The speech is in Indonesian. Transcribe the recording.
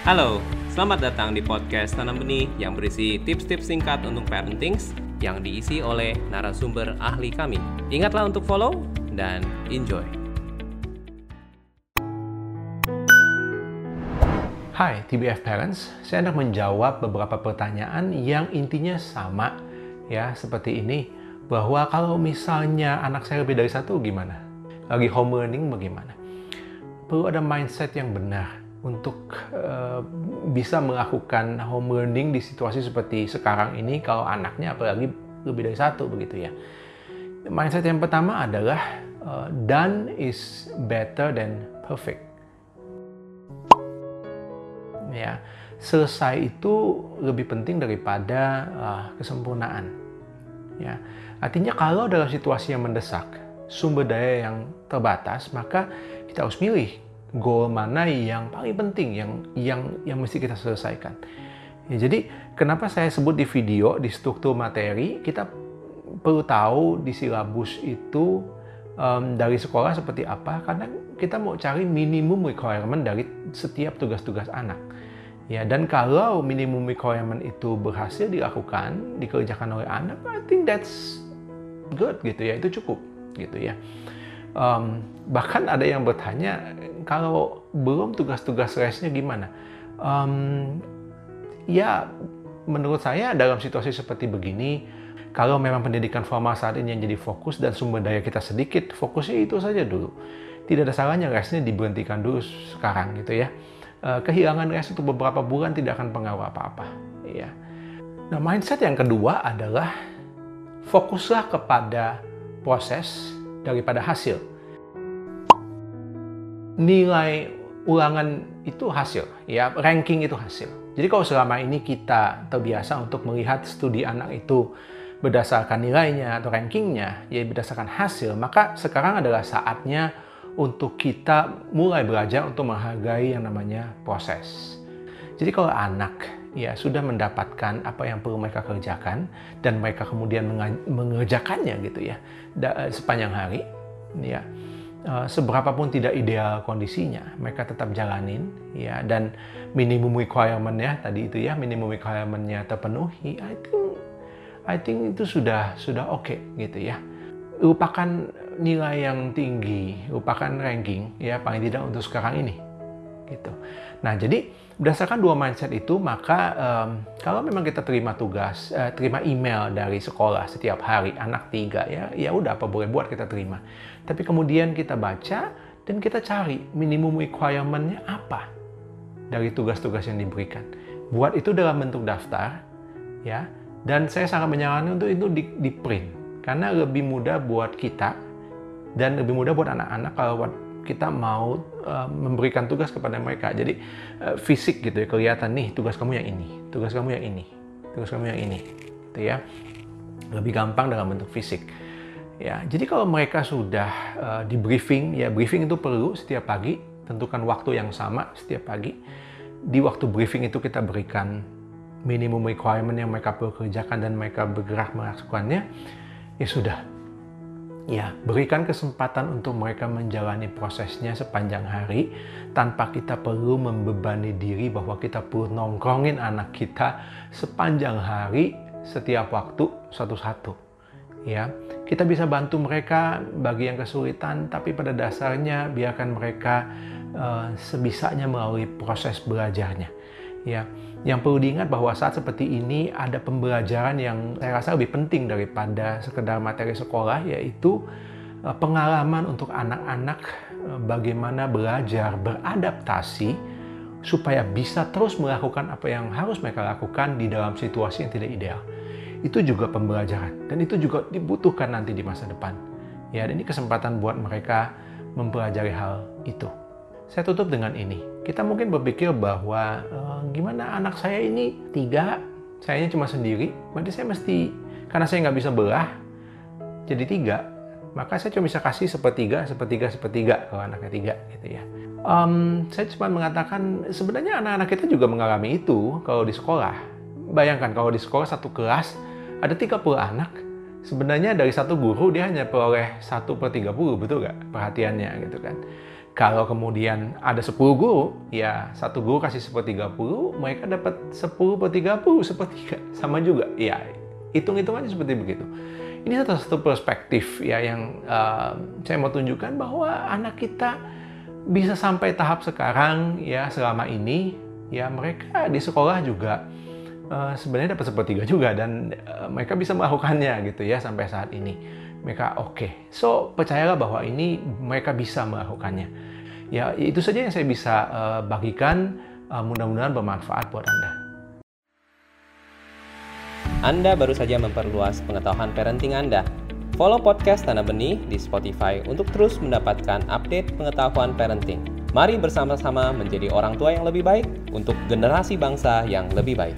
Halo, selamat datang di podcast Tanam Benih yang berisi tips-tips singkat untuk parenting yang diisi oleh narasumber ahli kami. Ingatlah untuk follow dan enjoy. Hai TBF Parents, saya hendak menjawab beberapa pertanyaan yang intinya sama ya seperti ini bahwa kalau misalnya anak saya lebih dari satu gimana? Lagi home learning bagaimana? Perlu ada mindset yang benar untuk uh, bisa melakukan home learning di situasi seperti sekarang ini kalau anaknya apalagi lebih dari satu begitu ya. Mindset yang pertama adalah uh, done is better than perfect ya selesai itu lebih penting daripada uh, kesempurnaan ya artinya kalau dalam situasi yang mendesak sumber daya yang terbatas maka kita harus milih goal mana yang paling penting yang yang yang mesti kita selesaikan ya, jadi kenapa saya sebut di video di struktur materi kita perlu tahu di silabus itu um, dari sekolah seperti apa karena kita mau cari minimum requirement dari setiap tugas-tugas anak Ya, dan kalau minimum requirement itu berhasil dilakukan, dikerjakan oleh anak, I think that's good gitu ya, itu cukup gitu ya. Um, bahkan ada yang bertanya, kalau belum tugas-tugas resnya gimana? Um, ya, menurut saya dalam situasi seperti begini, kalau memang pendidikan formal saat ini yang jadi fokus dan sumber daya kita sedikit, fokusnya itu saja dulu. Tidak ada salahnya resnya diberhentikan dulu sekarang gitu ya Eh, kehilangan rest untuk beberapa bulan tidak akan pengaruh apa-apa. Ya. Nah, mindset yang kedua adalah fokuslah kepada proses daripada hasil. Nilai ulangan itu hasil, ya ranking itu hasil. Jadi kalau selama ini kita terbiasa untuk melihat studi anak itu berdasarkan nilainya atau rankingnya, ya berdasarkan hasil, maka sekarang adalah saatnya untuk kita mulai belajar untuk menghargai yang namanya proses. Jadi kalau anak ya sudah mendapatkan apa yang perlu mereka kerjakan dan mereka kemudian mengerjakannya gitu ya sepanjang hari ya. Eh, seberapa pun tidak ideal kondisinya mereka tetap jalanin ya. Dan minimum requirementnya tadi itu ya minimum requirementnya terpenuhi I think I think itu sudah sudah oke okay, gitu ya. Lupakan nilai yang tinggi, lupakan ranking ya paling tidak untuk sekarang ini. Gitu. Nah, jadi berdasarkan dua mindset itu, maka um, kalau memang kita terima tugas, uh, terima email dari sekolah setiap hari, anak tiga ya, ya udah apa boleh buat kita terima. Tapi kemudian kita baca dan kita cari minimum requirement-nya apa dari tugas-tugas yang diberikan. Buat itu dalam bentuk daftar, ya. Dan saya sangat menyarankan untuk itu di, di print karena lebih mudah buat kita dan lebih mudah buat anak-anak kalau kita mau uh, memberikan tugas kepada mereka. Jadi uh, fisik gitu ya kelihatan nih tugas kamu yang ini, tugas kamu yang ini, tugas kamu yang ini, gitu ya. Lebih gampang dalam bentuk fisik. Ya, jadi kalau mereka sudah uh, di briefing, ya briefing itu perlu setiap pagi, tentukan waktu yang sama setiap pagi. Di waktu briefing itu kita berikan minimum requirement yang mereka perlu kerjakan dan mereka bergerak melakukannya. Ya sudah, ya berikan kesempatan untuk mereka menjalani prosesnya sepanjang hari tanpa kita perlu membebani diri bahwa kita perlu nongkrongin anak kita sepanjang hari setiap waktu satu-satu. Ya kita bisa bantu mereka bagi yang kesulitan tapi pada dasarnya biarkan mereka uh, sebisanya melalui proses belajarnya ya yang perlu diingat bahwa saat seperti ini ada pembelajaran yang saya rasa lebih penting daripada sekedar materi sekolah yaitu eh, pengalaman untuk anak-anak eh, bagaimana belajar beradaptasi supaya bisa terus melakukan apa yang harus mereka lakukan di dalam situasi yang tidak ideal. Itu juga pembelajaran dan itu juga dibutuhkan nanti di masa depan. Ya, ini kesempatan buat mereka mempelajari hal itu. Saya tutup dengan ini. Kita mungkin berpikir bahwa e, gimana anak saya ini tiga, sayanya cuma sendiri, berarti saya mesti karena saya nggak bisa belah jadi tiga, maka saya cuma bisa kasih sepertiga, sepertiga, sepertiga kalau anaknya tiga gitu ya. Um, saya cuma mengatakan sebenarnya anak-anak kita juga mengalami itu kalau di sekolah. Bayangkan kalau di sekolah satu kelas ada 30 anak, sebenarnya dari satu guru dia hanya peroleh satu per 30, betul nggak perhatiannya gitu kan. Kalau kemudian ada 10 guru, ya satu guru kasih sepertiga puluh, mereka dapat 10 per 30 sepertiga. Sama juga. Ya, hitung-hitungannya seperti begitu. Ini satu satu perspektif ya yang uh, saya mau tunjukkan bahwa anak kita bisa sampai tahap sekarang ya selama ini ya mereka di sekolah juga uh, sebenarnya dapat sepertiga juga dan uh, mereka bisa melakukannya gitu ya sampai saat ini mereka oke okay. so percayalah bahwa ini mereka bisa melakukannya ya itu saja yang saya bisa uh, bagikan uh, mudah-mudahan bermanfaat buat anda anda baru saja memperluas pengetahuan parenting Anda. Follow podcast Tanah Benih di Spotify untuk terus mendapatkan update pengetahuan parenting. Mari bersama-sama menjadi orang tua yang lebih baik untuk generasi bangsa yang lebih baik.